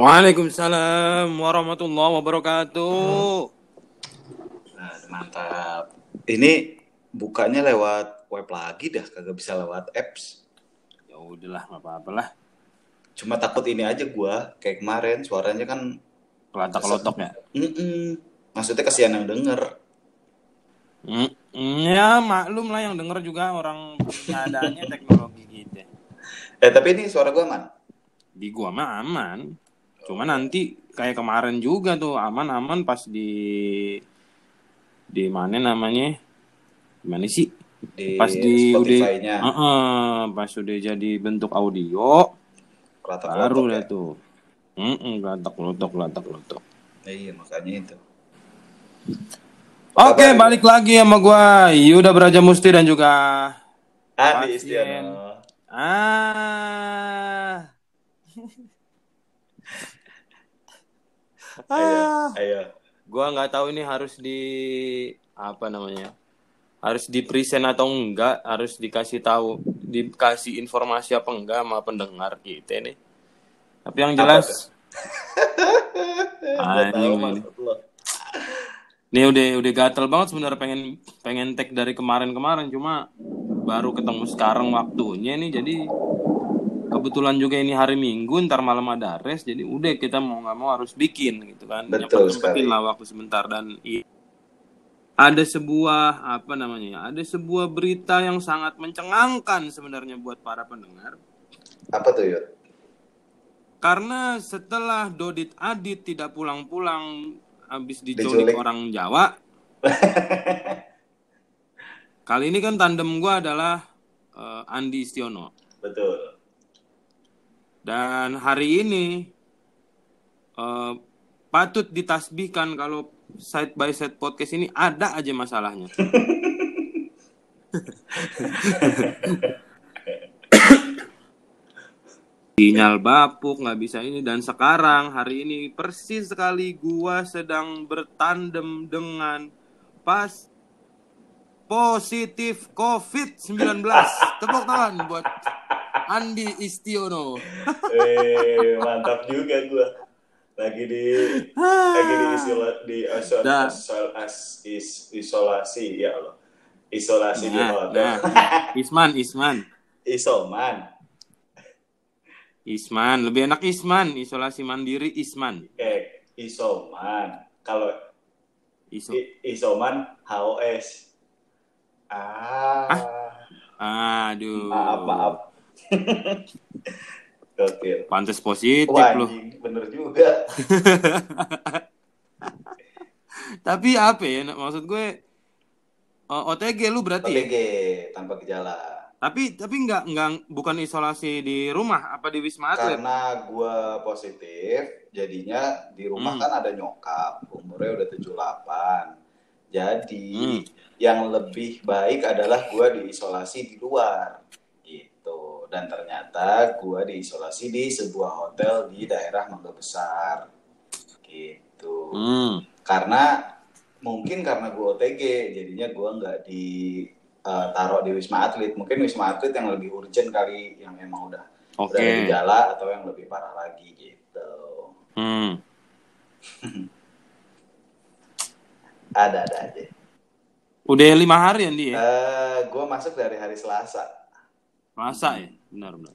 Waalaikumsalam warahmatullahi wabarakatuh. Nah, mantap. Ini bukanya lewat web lagi dah, kagak bisa lewat apps. Ya udahlah, nggak apa-apa lah. Cuma takut ini aja gua, kayak kemarin suaranya kan Kelatak kelotok ya. mm maksudnya kasihan yang denger. Mm, ya maklum lah yang denger juga orang adanya teknologi gitu. Eh, tapi ini suara gua aman. Di gua mah aman. Cuma nanti kayak kemarin juga tuh aman-aman pas di di mana namanya? Gimana sih? Di Pas di udah Spotify-nya. Heeh, pas udah jadi bentuk audio Kelatak baru deh ya. tuh. Heeh, kelatak kelotok, kelatak kelotok. Iya, makanya itu. Oke, Kabar? balik lagi sama gua Yuda Beraja Musti dan juga Adi. Istiono. ah ah. Ayo. gua nggak tahu ini harus di apa namanya harus di present atau enggak harus dikasih tahu dikasih informasi apa enggak sama pendengar kita nih tapi yang jelas ini. nih udah udah gatel banget sebenarnya pengen pengen tag dari kemarin-kemarin cuma baru ketemu sekarang waktunya nih jadi kebetulan juga ini hari Minggu ntar malam ada res jadi udah kita mau nggak mau harus bikin gitu kan Betul sekali. lah waktu sebentar dan i- ada sebuah apa namanya ada sebuah berita yang sangat mencengangkan sebenarnya buat para pendengar Apa tuh, Yud? karena setelah Dodit Adit tidak pulang-pulang habis diculik Diculik. orang Jawa kali ini kan tandem gua adalah eh, Andi Istiono Betul. Dan hari ini eh, patut ditasbihkan kalau side by side podcast ini ada aja masalahnya. Sinyal bapuk nggak bisa ini dan sekarang hari ini persis sekali gua sedang bertandem dengan pas positif COVID-19. Tepuk tangan buat Andi Istiono. eh, mantap juga gua. Lagi di lagi di isola, di iso- isol- as- is- isolasi ya Allah. Isolasi di Nah, hotel. nah. Isman, Isman. Isoman. Isman, lebih enak Isman, isolasi mandiri Isman. Eh, isoman. Kalau Iso. isoman HOS. Ah. Aduh. Maaf, maaf. Gokil. Pantes positif Wah, anjing, bener juga. Tapi apa ya maksud gue OTG lu berarti ya? OTG tanpa gejala. Tapi tapi nggak nggak bukan isolasi di rumah apa di Wisma Atlet? Karena gua positif, jadinya di rumah Hmm. kan ada nyokap, umurnya udah 78. Jadi Hmm. yang lebih baik adalah gua diisolasi di luar. Dan ternyata gua diisolasi di sebuah hotel di daerah Mangga Besar. Gitu. Hmm. Karena mungkin karena gua OTG, jadinya gua nggak di eh, taruh di Wisma Atlet. Mungkin Wisma Atlet yang lebih urgent kali yang emang udah Oke. udah ada gejala atau yang lebih parah lagi gitu. Hmm. Ada-ada aja. Udah lima hari ya? Eh, gue masuk dari hari Selasa. Masa ya? Benar benar.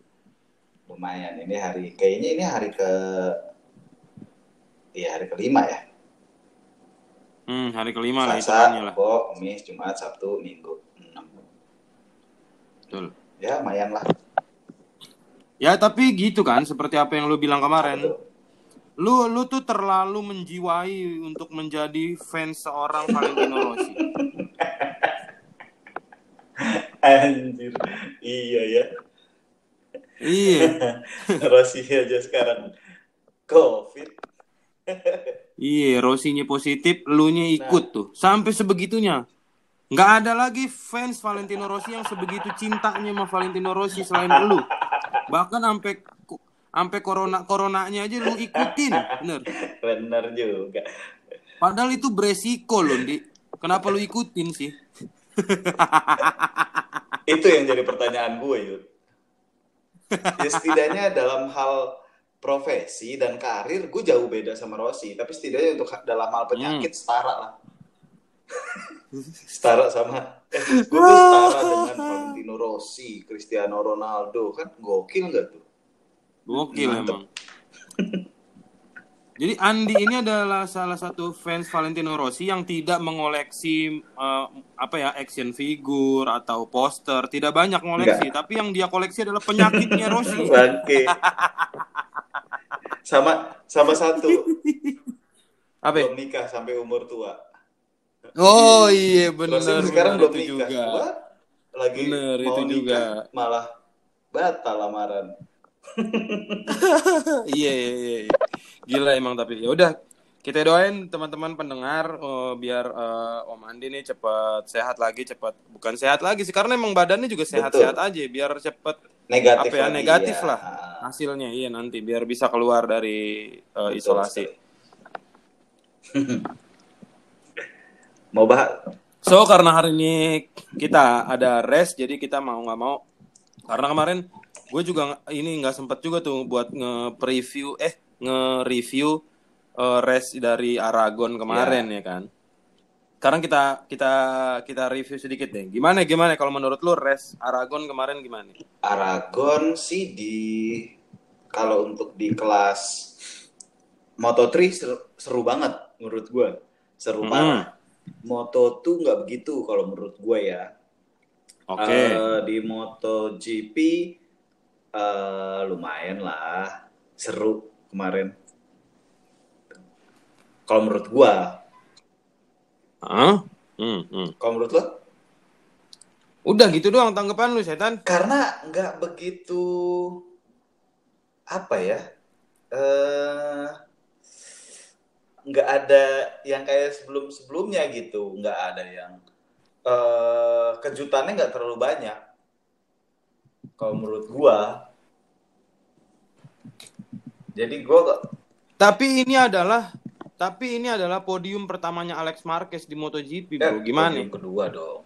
Lumayan. Ini hari kayaknya ini hari ke Iya hari kelima ya. Hmm, hari kelima lah Selasa, lah. Rabu, Kamis, Jumat, Sabtu, Minggu. Enam. Betul. Ya lumayan lah. Ya tapi gitu kan seperti apa yang lu bilang kemarin. Betul. Lu lu tuh terlalu menjiwai untuk menjadi fans seorang Valentino Rossi. Anjir. Iya ya. Iya. Rossi aja sekarang COVID. Iya, Rossinya positif, lu nya ikut tuh. Sampai sebegitunya. Nggak ada lagi fans Valentino Rossi yang sebegitu cintanya sama Valentino Rossi selain lu. Bahkan sampai sampai corona coronanya aja lu ikutin, bener. Bener juga. Padahal itu beresiko loh, Di. Kenapa lu ikutin sih? Itu yang jadi pertanyaan gue, Yud. Ya setidaknya dalam hal profesi dan karir gue jauh beda sama Rossi tapi setidaknya untuk dalam hal penyakit Hmm. setara lah setara sama eh, gue tuh setara dengan Valentino Rossi Cristiano Ronaldo kan gokil nggak tuh Gokil Mantep. emang. Jadi Andi ini adalah salah satu fans Valentino Rossi yang tidak mengoleksi eh, apa ya action figure atau poster, tidak banyak ngoleksi, tapi yang dia koleksi adalah penyakitnya Rossi. Bangke. sama sama satu Apa? belum nikah sampai umur tua Oh iya benar. Rossi sekarang benar, belum nikah juga. Lagi Bener, mau itu nikah juga. malah batal lamaran iya, iya, iya. iya. Gila emang tapi ya udah kita doain teman-teman pendengar eh, biar eh, Om Andi nih cepat sehat lagi, cepat bukan sehat lagi sih karena emang badannya juga sehat-sehat aja biar cepat negatif apa ya lagi, negatif ya. lah hasilnya iya nanti biar bisa keluar dari eh, Betul isolasi. mau bahas So karena hari ini kita ada rest jadi kita mau nggak mau karena kemarin gue juga ini nggak sempet juga tuh buat nge-preview eh nge-review eh, rest dari Aragon kemarin ya kan. Sekarang kita kita kita review sedikit deh. Gimana gimana kalau menurut lu rest Aragon kemarin gimana? Aragon sih di kalau untuk di kelas Moto3 seru, seru banget menurut gue seru Hmm. parah Moto2 nggak begitu kalau menurut gue ya Oke. Eh, di MotoGP eh, lumayan lah seru kemarin kalau menurut gua Hah? Hmm, hmm. kalau menurut lo Udah gitu doang tanggapan lu setan. karena nggak begitu apa ya eh nggak ada yang kayak sebelum sebelumnya gitu nggak ada yang eh kejutannya nggak terlalu banyak kalau menurut gua jadi gua Tapi ini adalah tapi ini adalah podium pertamanya Alex Marquez di MotoGP, bro. Gimana? podium kedua dong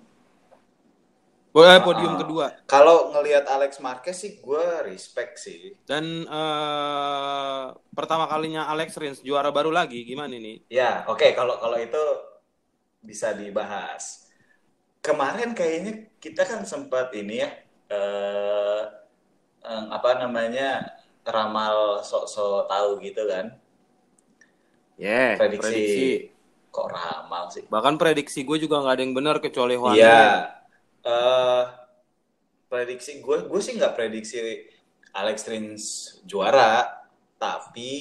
Boleh podium Ah. kedua. kalau ngelihat Alex Marquez sih gua respect sih Dan eh, pertama kalinya Alex Rins juara baru lagi, gimana nih? Ya, oke kalau kalau itu bisa dibahas. Kemarin kayaknya kita kan sempat ini ya eh eh, apa namanya ramal sok-sok tahu gitu kan. Yeah, Prediksi. prediksi. Kok ramal sih? Bahkan prediksi gue juga nggak ada yang benar kecuali Juan. Iya. Mir. eh prediksi gue gue sih nggak prediksi Alex Rins juara, tapi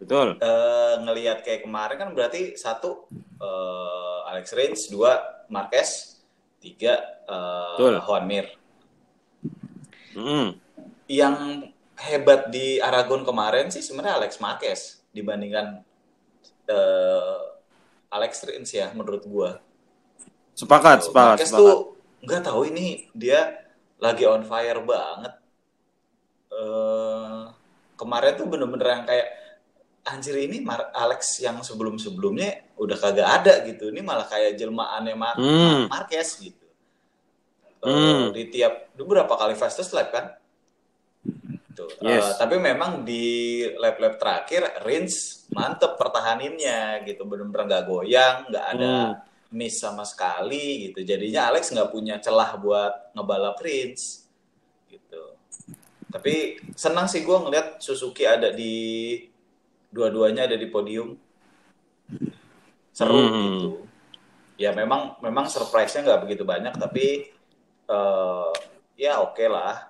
Betul. eh ngelihat kayak kemarin kan berarti satu eh, Alex Rins, dua Marquez, tiga Betul. Juan Mir. Mm. Yang hebat di Aragon kemarin sih sebenarnya Alex Marquez dibandingkan eh, Alex Rins ya menurut gua. Sepakat, Tuh, sepakat, Marquez sepakat. tuh nggak tahu ini dia lagi on fire banget. Eh kemarin tuh bener-bener yang kayak anjir ini Mar- Alex yang sebelum-sebelumnya udah kagak ada gitu. Ini malah kayak jelmaannya Mar Hmm. Marquez gitu. Eh, Hmm. di tiap beberapa kali fastest lap kan. Tuh. Yes. Eh, tapi memang di lap-lap terakhir Rins mantep pertahaninnya gitu bener-bener nggak goyang nggak ada Hmm. miss sama sekali gitu jadinya Alex nggak punya celah buat ngebalap Rins gitu tapi senang sih gue ngeliat Suzuki ada di dua-duanya ada di podium seru Hmm. gitu ya memang memang surprise-nya nggak begitu banyak tapi eh, ya oke lah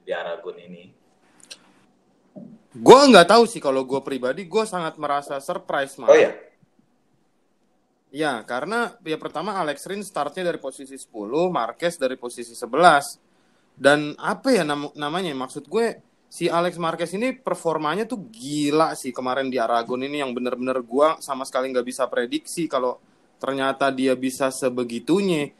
di Aragon ini Gue nggak tahu sih kalau gue pribadi, gue sangat merasa surprise malah. oh ya Ya, karena ya pertama Alex Rins startnya dari posisi 10, Marquez dari posisi 11. Dan apa ya nam- namanya? Maksud gue si Alex Marquez ini performanya tuh gila sih kemarin di Aragon ini yang bener-bener gue sama sekali nggak bisa prediksi kalau ternyata dia bisa sebegitunya.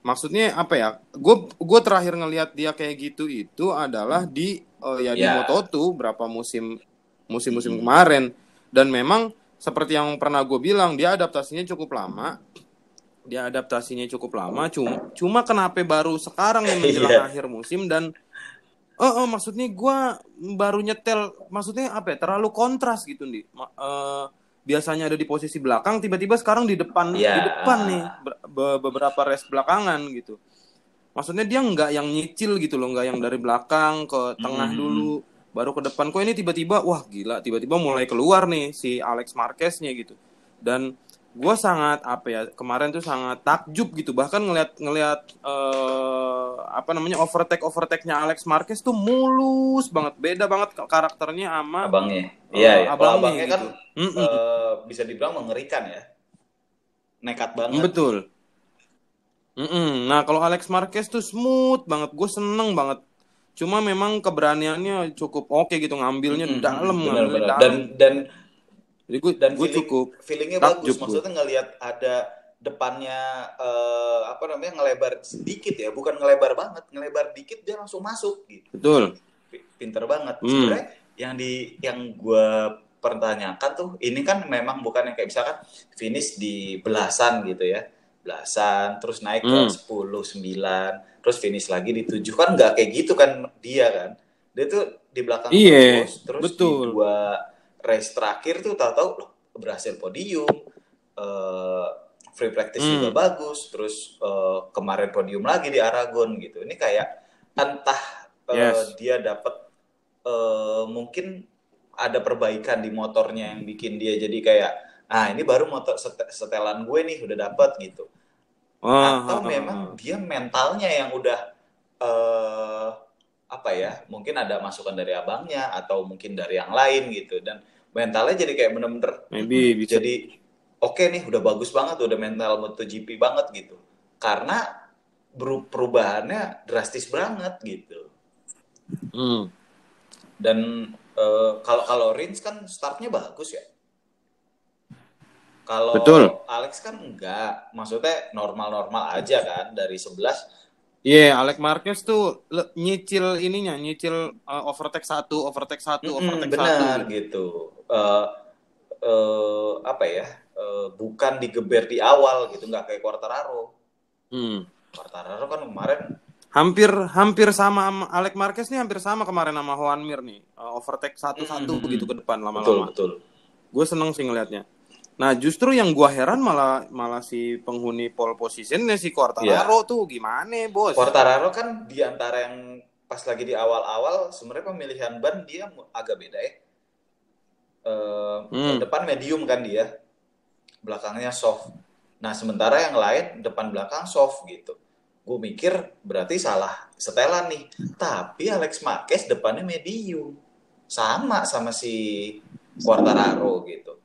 Maksudnya apa ya? Gue gue terakhir ngelihat dia kayak gitu itu adalah di eh, ya di Ya. Moto2 berapa musim musim-musim Hmm. kemarin dan memang seperti yang pernah gue bilang dia adaptasinya cukup lama dia adaptasinya cukup lama cuma cuma kenapa baru sekarang yang menjelang Iya. akhir musim dan Oh, oh maksudnya gue baru nyetel, maksudnya apa ya? Terlalu kontras gitu nih. Uh, biasanya ada di posisi belakang, tiba-tiba sekarang di depan, yeah. di depan nih be beberapa race belakangan gitu. Maksudnya dia nggak yang nyicil gitu loh, nggak yang dari belakang ke tengah hmm. dulu, baru ke depan. Kok ini tiba-tiba, wah gila, tiba-tiba mulai keluar nih si Alex Marqueznya gitu. Dan gue sangat apa ya kemarin tuh sangat takjub gitu. Bahkan ngelihat ngelihat uh, apa namanya overtake overtake-nya Alex Marquez tuh mulus banget. Beda banget karakternya sama abangnya. uh, iya, iya. abangnya, abangnya kan gitu. uh, bisa dibilang mengerikan ya. Nekat banget. Betul. Mm -mm. nah kalau Alex Marquez tuh smooth banget. Gue seneng banget. Cuma memang keberaniannya cukup oke okay gitu ngambilnya mm -hmm. dalam ngambilnya dalam. Dan dan jadi gue dan gue cukup feelingnya bagus. Maksudnya ngelihat ada depannya uh, apa namanya ngelebar sedikit ya, bukan ngelebar banget, ngelebar dikit dia langsung masuk gitu. Betul. Pinter banget. Hmm. Sebenarnya yang di yang gue pertanyakan tuh ini kan memang bukan yang kayak misalkan finish di belasan gitu ya. Belasan terus naik hmm. ke 10 9, terus finish lagi di 7 kan nggak kayak gitu kan dia kan. Dia tuh di belakang Iye, terus terus betul. di dua race terakhir tuh tahu-tahu loh berhasil podium uh, free practice hmm. juga bagus terus uh, kemarin podium lagi di Aragon gitu ini kayak entah uh, yes. dia dapat uh, mungkin ada perbaikan di motornya yang bikin dia jadi kayak ah ini baru motor setelan gue nih udah dapat gitu oh, atau oh, memang oh. dia mentalnya yang udah uh, apa ya mungkin ada masukan dari abangnya atau mungkin dari yang lain gitu. Dan mentalnya jadi kayak bener-bener maybe bisa. jadi oke okay nih udah bagus banget udah mental MotoGP banget gitu. Karena perubahannya drastis banget gitu. Hmm. dan uh, kalau kalau Rins kan startnya bagus ya? Kalau Alex kan enggak. Maksudnya normal-normal aja kan dari 11 Iya, yeah, Alex Marquez tuh nyicil ininya, nyicil uh, overtake satu, overtake satu, mm -hmm, overtake benar, satu. Benar gitu. Uh, uh, apa ya? Uh, bukan digeber di awal gitu, nggak kayak Quartararo. Hmm. Quartararo kan kemarin hampir hampir sama Alex Marquez nih hampir sama kemarin sama Juan Mir nih. Uh, overtake satu-satu mm -hmm. begitu ke depan lama-lama. Betul, betul. Gue seneng sih ngelihatnya. Nah, justru yang gua heran malah malah si penghuni pole positionnya si Quartararo yeah. tuh gimana, Bos? Quartararo kan di antara yang pas lagi di awal-awal sebenarnya pemilihan ban dia agak beda ya. Uh, hmm. Depan medium kan dia, belakangnya soft. Nah, sementara yang lain depan belakang soft gitu. Gue mikir berarti salah setelan nih. Tapi Alex Marquez depannya medium. Sama sama si Quartararo gitu.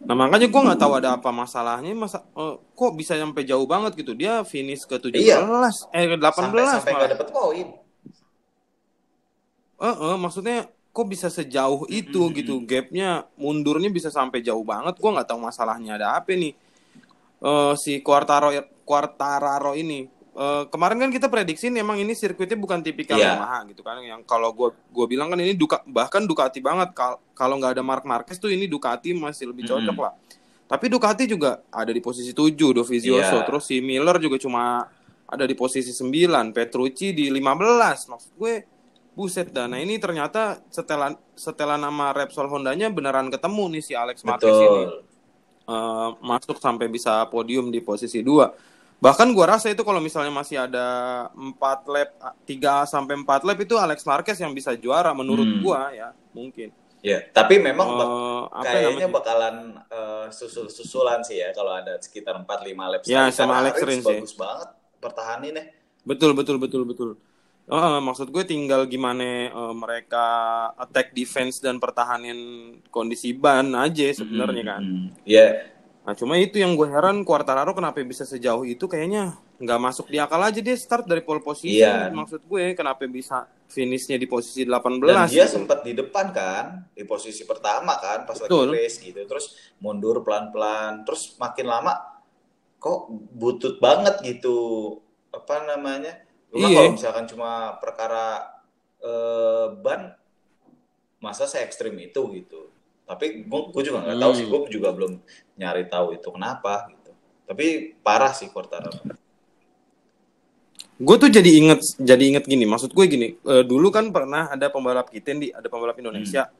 Nah makanya gue nggak tahu ada apa masalahnya masa uh, kok bisa sampai jauh banget gitu dia finish ke 17 iya. eh ke 18 sampai, sampai gak dapet poin. Eh uh, uh, maksudnya kok bisa sejauh itu mm -hmm. gitu gapnya mundurnya bisa sampai jauh banget gue nggak tahu masalahnya ada apa nih uh, si Quartaro Quartararo ini Uh, kemarin kan kita prediksi memang ini sirkuitnya bukan tipikal yeah. Yamaha gitu kan. Yang kalau gue gue bilang kan ini Duka, bahkan Ducati banget. Kal kalau nggak ada Mark Marquez tuh ini Ducati masih lebih cocok mm lah. Tapi Ducati juga ada di posisi 7 Dovizioso yeah. terus si Miller juga cuma ada di posisi 9 Petrucci di 15 maksud gue buset dah. Nah ini ternyata setelan setelan nama Repsol Hondanya beneran ketemu nih si Alex Marquez Betul. ini uh, masuk sampai bisa podium di posisi 2 Bahkan gua rasa itu kalau misalnya masih ada 4 lap 3 sampai 4 lap itu Alex Marquez yang bisa juara menurut hmm. gua ya, mungkin. Ya, tapi memang uh, kayaknya namanya? bakalan uh, susul-susulan sih ya kalau ada sekitar 4 5 lap. Ya, sama Alex Rins bagus banget pertahanin ya. Betul, betul, betul, betul. Uh, maksud gue tinggal gimana uh, mereka attack defense dan pertahanin kondisi ban aja sebenarnya hmm, kan. Hmm. Ya, Nah cuma itu yang gue heran Quartararo kenapa bisa sejauh itu kayaknya nggak masuk di akal aja dia start dari pole position iya. maksud gue kenapa bisa finishnya di posisi 18 dan dia gitu. sempat di depan kan di posisi pertama kan pas Betul. lagi race gitu terus mundur pelan-pelan terus makin lama kok butut banget gitu apa namanya cuma iya. kalau misalkan cuma perkara uh, ban masa saya ekstrim itu gitu tapi gue, gue juga nggak tahu hmm. sih gue juga belum nyari tahu itu kenapa gitu. Tapi parah sih Quartararo gue tuh jadi inget jadi inget gini maksud gue gini uh, dulu kan pernah ada pembalap kita di ada pembalap Indonesia.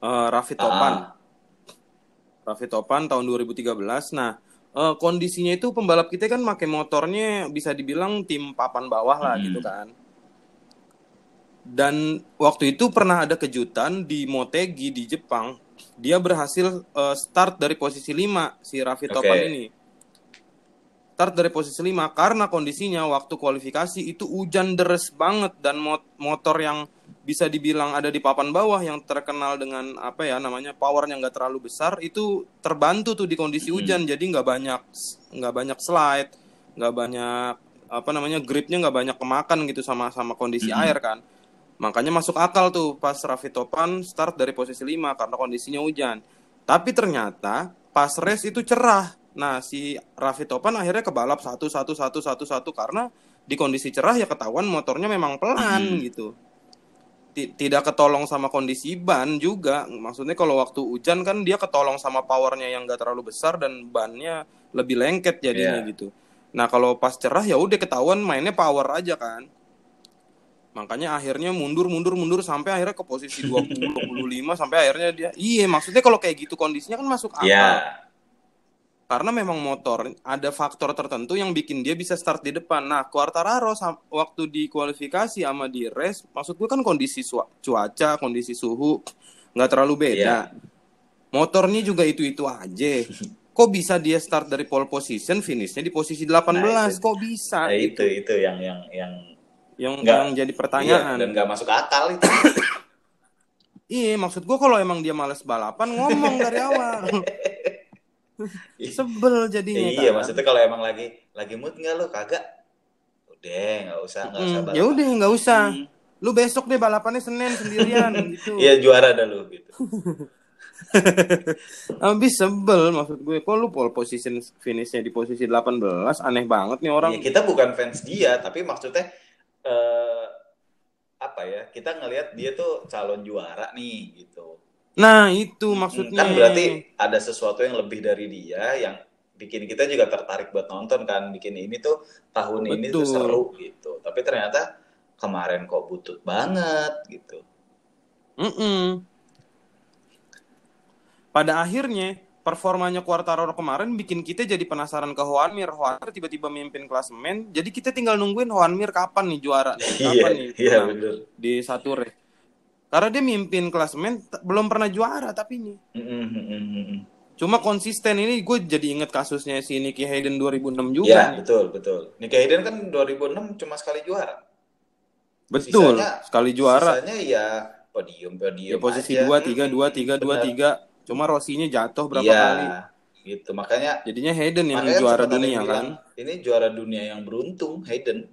Hmm. uh, Raffi Topan. Ah. Raffi Topan tahun 2013 nah uh, kondisinya itu pembalap kita kan pakai motornya bisa dibilang tim papan bawah lah hmm. gitu kan. Dan waktu itu pernah ada kejutan di Motegi di Jepang dia berhasil uh, start dari posisi 5 si Raffi okay. Topan ini start dari posisi 5 karena kondisinya waktu kualifikasi itu hujan deras banget dan mot motor yang bisa dibilang ada di papan bawah yang terkenal dengan apa ya namanya powernya nggak terlalu besar itu terbantu tuh di kondisi hmm. hujan jadi nggak banyak nggak banyak slide nggak banyak apa namanya gripnya nggak banyak kemakan gitu sama sama kondisi hmm. air kan makanya masuk akal tuh pas Raffi Topan start dari posisi 5 karena kondisinya hujan tapi ternyata pas race itu cerah Nah, si Raffi Topan akhirnya kebalap satu satu satu satu satu karena di kondisi cerah ya ketahuan motornya memang pelan hmm. gitu. Tidak ketolong sama kondisi ban juga. Maksudnya kalau waktu hujan kan dia ketolong sama powernya yang gak terlalu besar dan bannya lebih lengket jadinya yeah. gitu. Nah, kalau pas cerah ya udah ketahuan mainnya power aja kan. Makanya akhirnya mundur mundur mundur sampai akhirnya ke posisi 20 25 sampai akhirnya dia iya maksudnya kalau kayak gitu kondisinya kan masuk akal. Yeah karena memang motor ada faktor tertentu yang bikin dia bisa start di depan. Nah, Quartararo waktu di kualifikasi sama di race, maksud gue kan kondisi cuaca, kondisi suhu nggak terlalu beda. Yeah. Motornya juga itu-itu aja. Kok bisa dia start dari pole position, finishnya di posisi 18? Nah, itu, Kok bisa? Nah, itu itu yang yang yang yang, gak, yang jadi pertanyaan. Iya, dan nggak masuk akal itu. iya, maksud gue kalau emang dia males balapan ngomong dari awal. sebel jadinya iya kan? maksudnya kalau emang lagi lagi mood nggak lo kagak. Udah nggak usah nggak usah hmm, ya udah nggak usah. Hmm. lu besok deh balapannya senin sendirian gitu. Iya juara dah lu gitu. Habis sebel maksud gue. Kok lu pole position finishnya di posisi 18 Aneh banget nih orang. Ya, Kita bukan fans dia Tapi maksudnya uh, Apa ya Kita ngelihat dia tuh calon juara nih gitu Nah, itu maksudnya. Kan berarti ada sesuatu yang lebih dari dia yang bikin kita juga tertarik buat nonton kan. Bikin ini tuh tahun Betul. ini tuh seru gitu. Tapi ternyata kemarin kok butut banget gitu. Mm -mm. Pada akhirnya performanya Quartararo kemarin bikin kita jadi penasaran ke Juan Mir. Juan Mir tiba-tiba mimpin klasemen. Jadi kita tinggal nungguin Juan Mir kapan nih juara. Iya, kapan nih iya, bener. di satu race. Karena dia mimpin klasemen belum pernah juara tapi ini. Cuma konsisten ini gue jadi inget kasusnya si Nicky Hayden 2006 juga. Iya, betul, betul. Nicky Hayden kan 2006 cuma sekali juara. Betul, sisanya, sekali juara. Sisanya ya podium, podium. Ya, posisi dua, tiga, dua, tiga, dua, tiga. Cuma Rosinya jatuh berapa ya, kali. gitu. Makanya jadinya Hayden yang juara dunia kan. Ini juara dunia yang beruntung Hayden.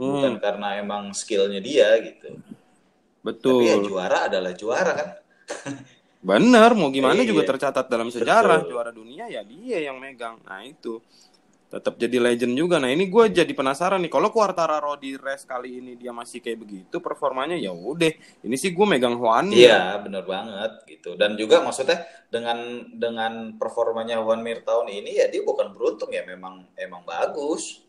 Hmm. Bukan karena emang skillnya dia gitu. Betul. Tapi ya juara adalah juara kan. Bener, mau gimana juga iya. tercatat dalam sejarah Betul. juara dunia ya dia yang megang. Nah itu tetap jadi legend juga. Nah ini gue jadi penasaran nih kalau Quartararo di race kali ini dia masih kayak begitu performanya ya udah. Ini sih gue megang Juan. Iya bener banget gitu. Dan juga maksudnya dengan dengan performanya Juan Mir tahun ini ya dia bukan beruntung ya memang emang bagus.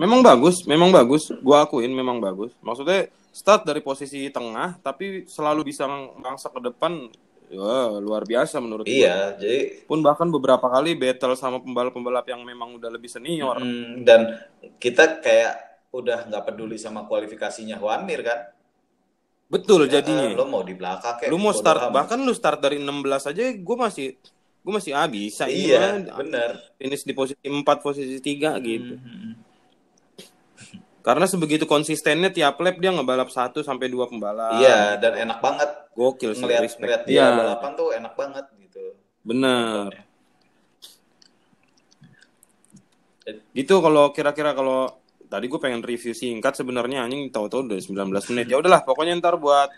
Memang bagus, memang bagus. Gue akuin memang bagus. Maksudnya start dari posisi tengah tapi selalu bisa ngangsak ke depan ya luar biasa menurut iya gue. jadi pun bahkan beberapa kali battle sama pembalap-pembalap yang memang udah lebih senior. Hmm, dan kita kayak udah nggak peduli sama kualifikasinya Juan Mir kan? Betul ya, jadinya. lo mau di belakang kayak lu mau start bahkan lu start dari 16 aja gue masih gue masih ah bisa iya ini bener. finish di posisi 4 posisi 3 gitu. Hmm, hmm, hmm. Karena sebegitu konsistennya tiap lap dia ngebalap satu sampai dua pembalap. Iya, dan enak banget. Gokil sih. Ngeliat, ngeliat dia ya. balapan tuh enak banget gitu. Bener. Gitu kalau kira-kira kalau tadi gue pengen review singkat sebenarnya anjing tahu-tahu udah 19 menit. Ya udahlah, pokoknya ntar buat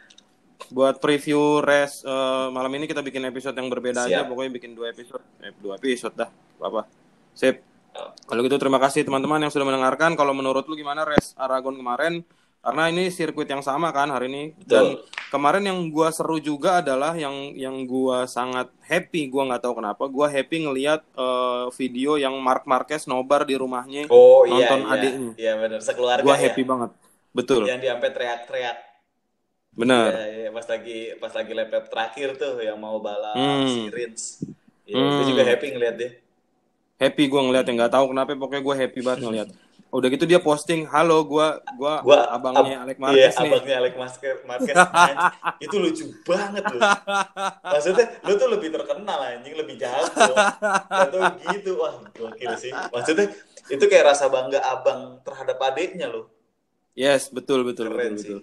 buat preview res uh, malam ini kita bikin episode yang berbeda Siap. aja. Pokoknya bikin dua episode, eh, dua episode dah. Apa? Sip. Kalau gitu terima kasih teman-teman yang sudah mendengarkan. Kalau menurut lu gimana res Aragon kemarin? karena ini sirkuit yang sama kan hari ini Betul. dan kemarin yang gua seru juga adalah yang yang gua sangat happy gua nggak tahu kenapa gua happy ngelihat eh, video yang Mark Marquez nobar di rumahnya Oh iya, nonton iya. adiknya Iya benar, sekeluarga gua ya. happy banget betul Yang dia sampai teriak-teriak. benar Iya, iya, pas lagi pas lagi lap terakhir tuh yang mau balap Hmm. si Rins. Iya, Hmm. itu juga happy ngeliat dia. Happy gua ngeliat yang nggak tahu kenapa pokoknya gua happy banget ngeliat udah gitu dia posting halo gua gua, Gua abangnya ab- Alex Marquez iya, nih abangnya Alex Marquez. Marquez itu lucu banget loh. Maksudnya lu tuh lebih terkenal anjing, lebih jago. Atau gitu. Wah, gokil sih. Maksudnya itu kayak rasa bangga abang terhadap adiknya loh. yes betul betul Keren betul sih. betul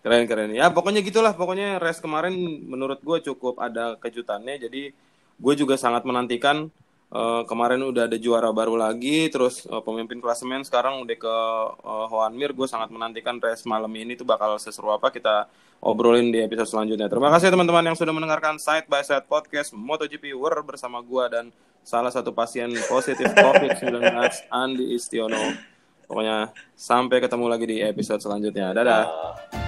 keren keren ya pokoknya gitulah pokoknya race kemarin menurut gue cukup ada kejutannya jadi gue juga sangat menantikan eh, kemarin udah ada juara baru lagi terus eh, pemimpin klasemen sekarang udah ke eh, Juan Mir gue sangat menantikan race malam ini tuh bakal seseru apa kita obrolin di episode selanjutnya. Terima kasih teman-teman yang sudah mendengarkan Side by Side Podcast MotoGP World bersama gue dan salah satu pasien positif COVID-19 Andi Istiono. Pokoknya sampai ketemu lagi di episode selanjutnya. Dadah. Ah,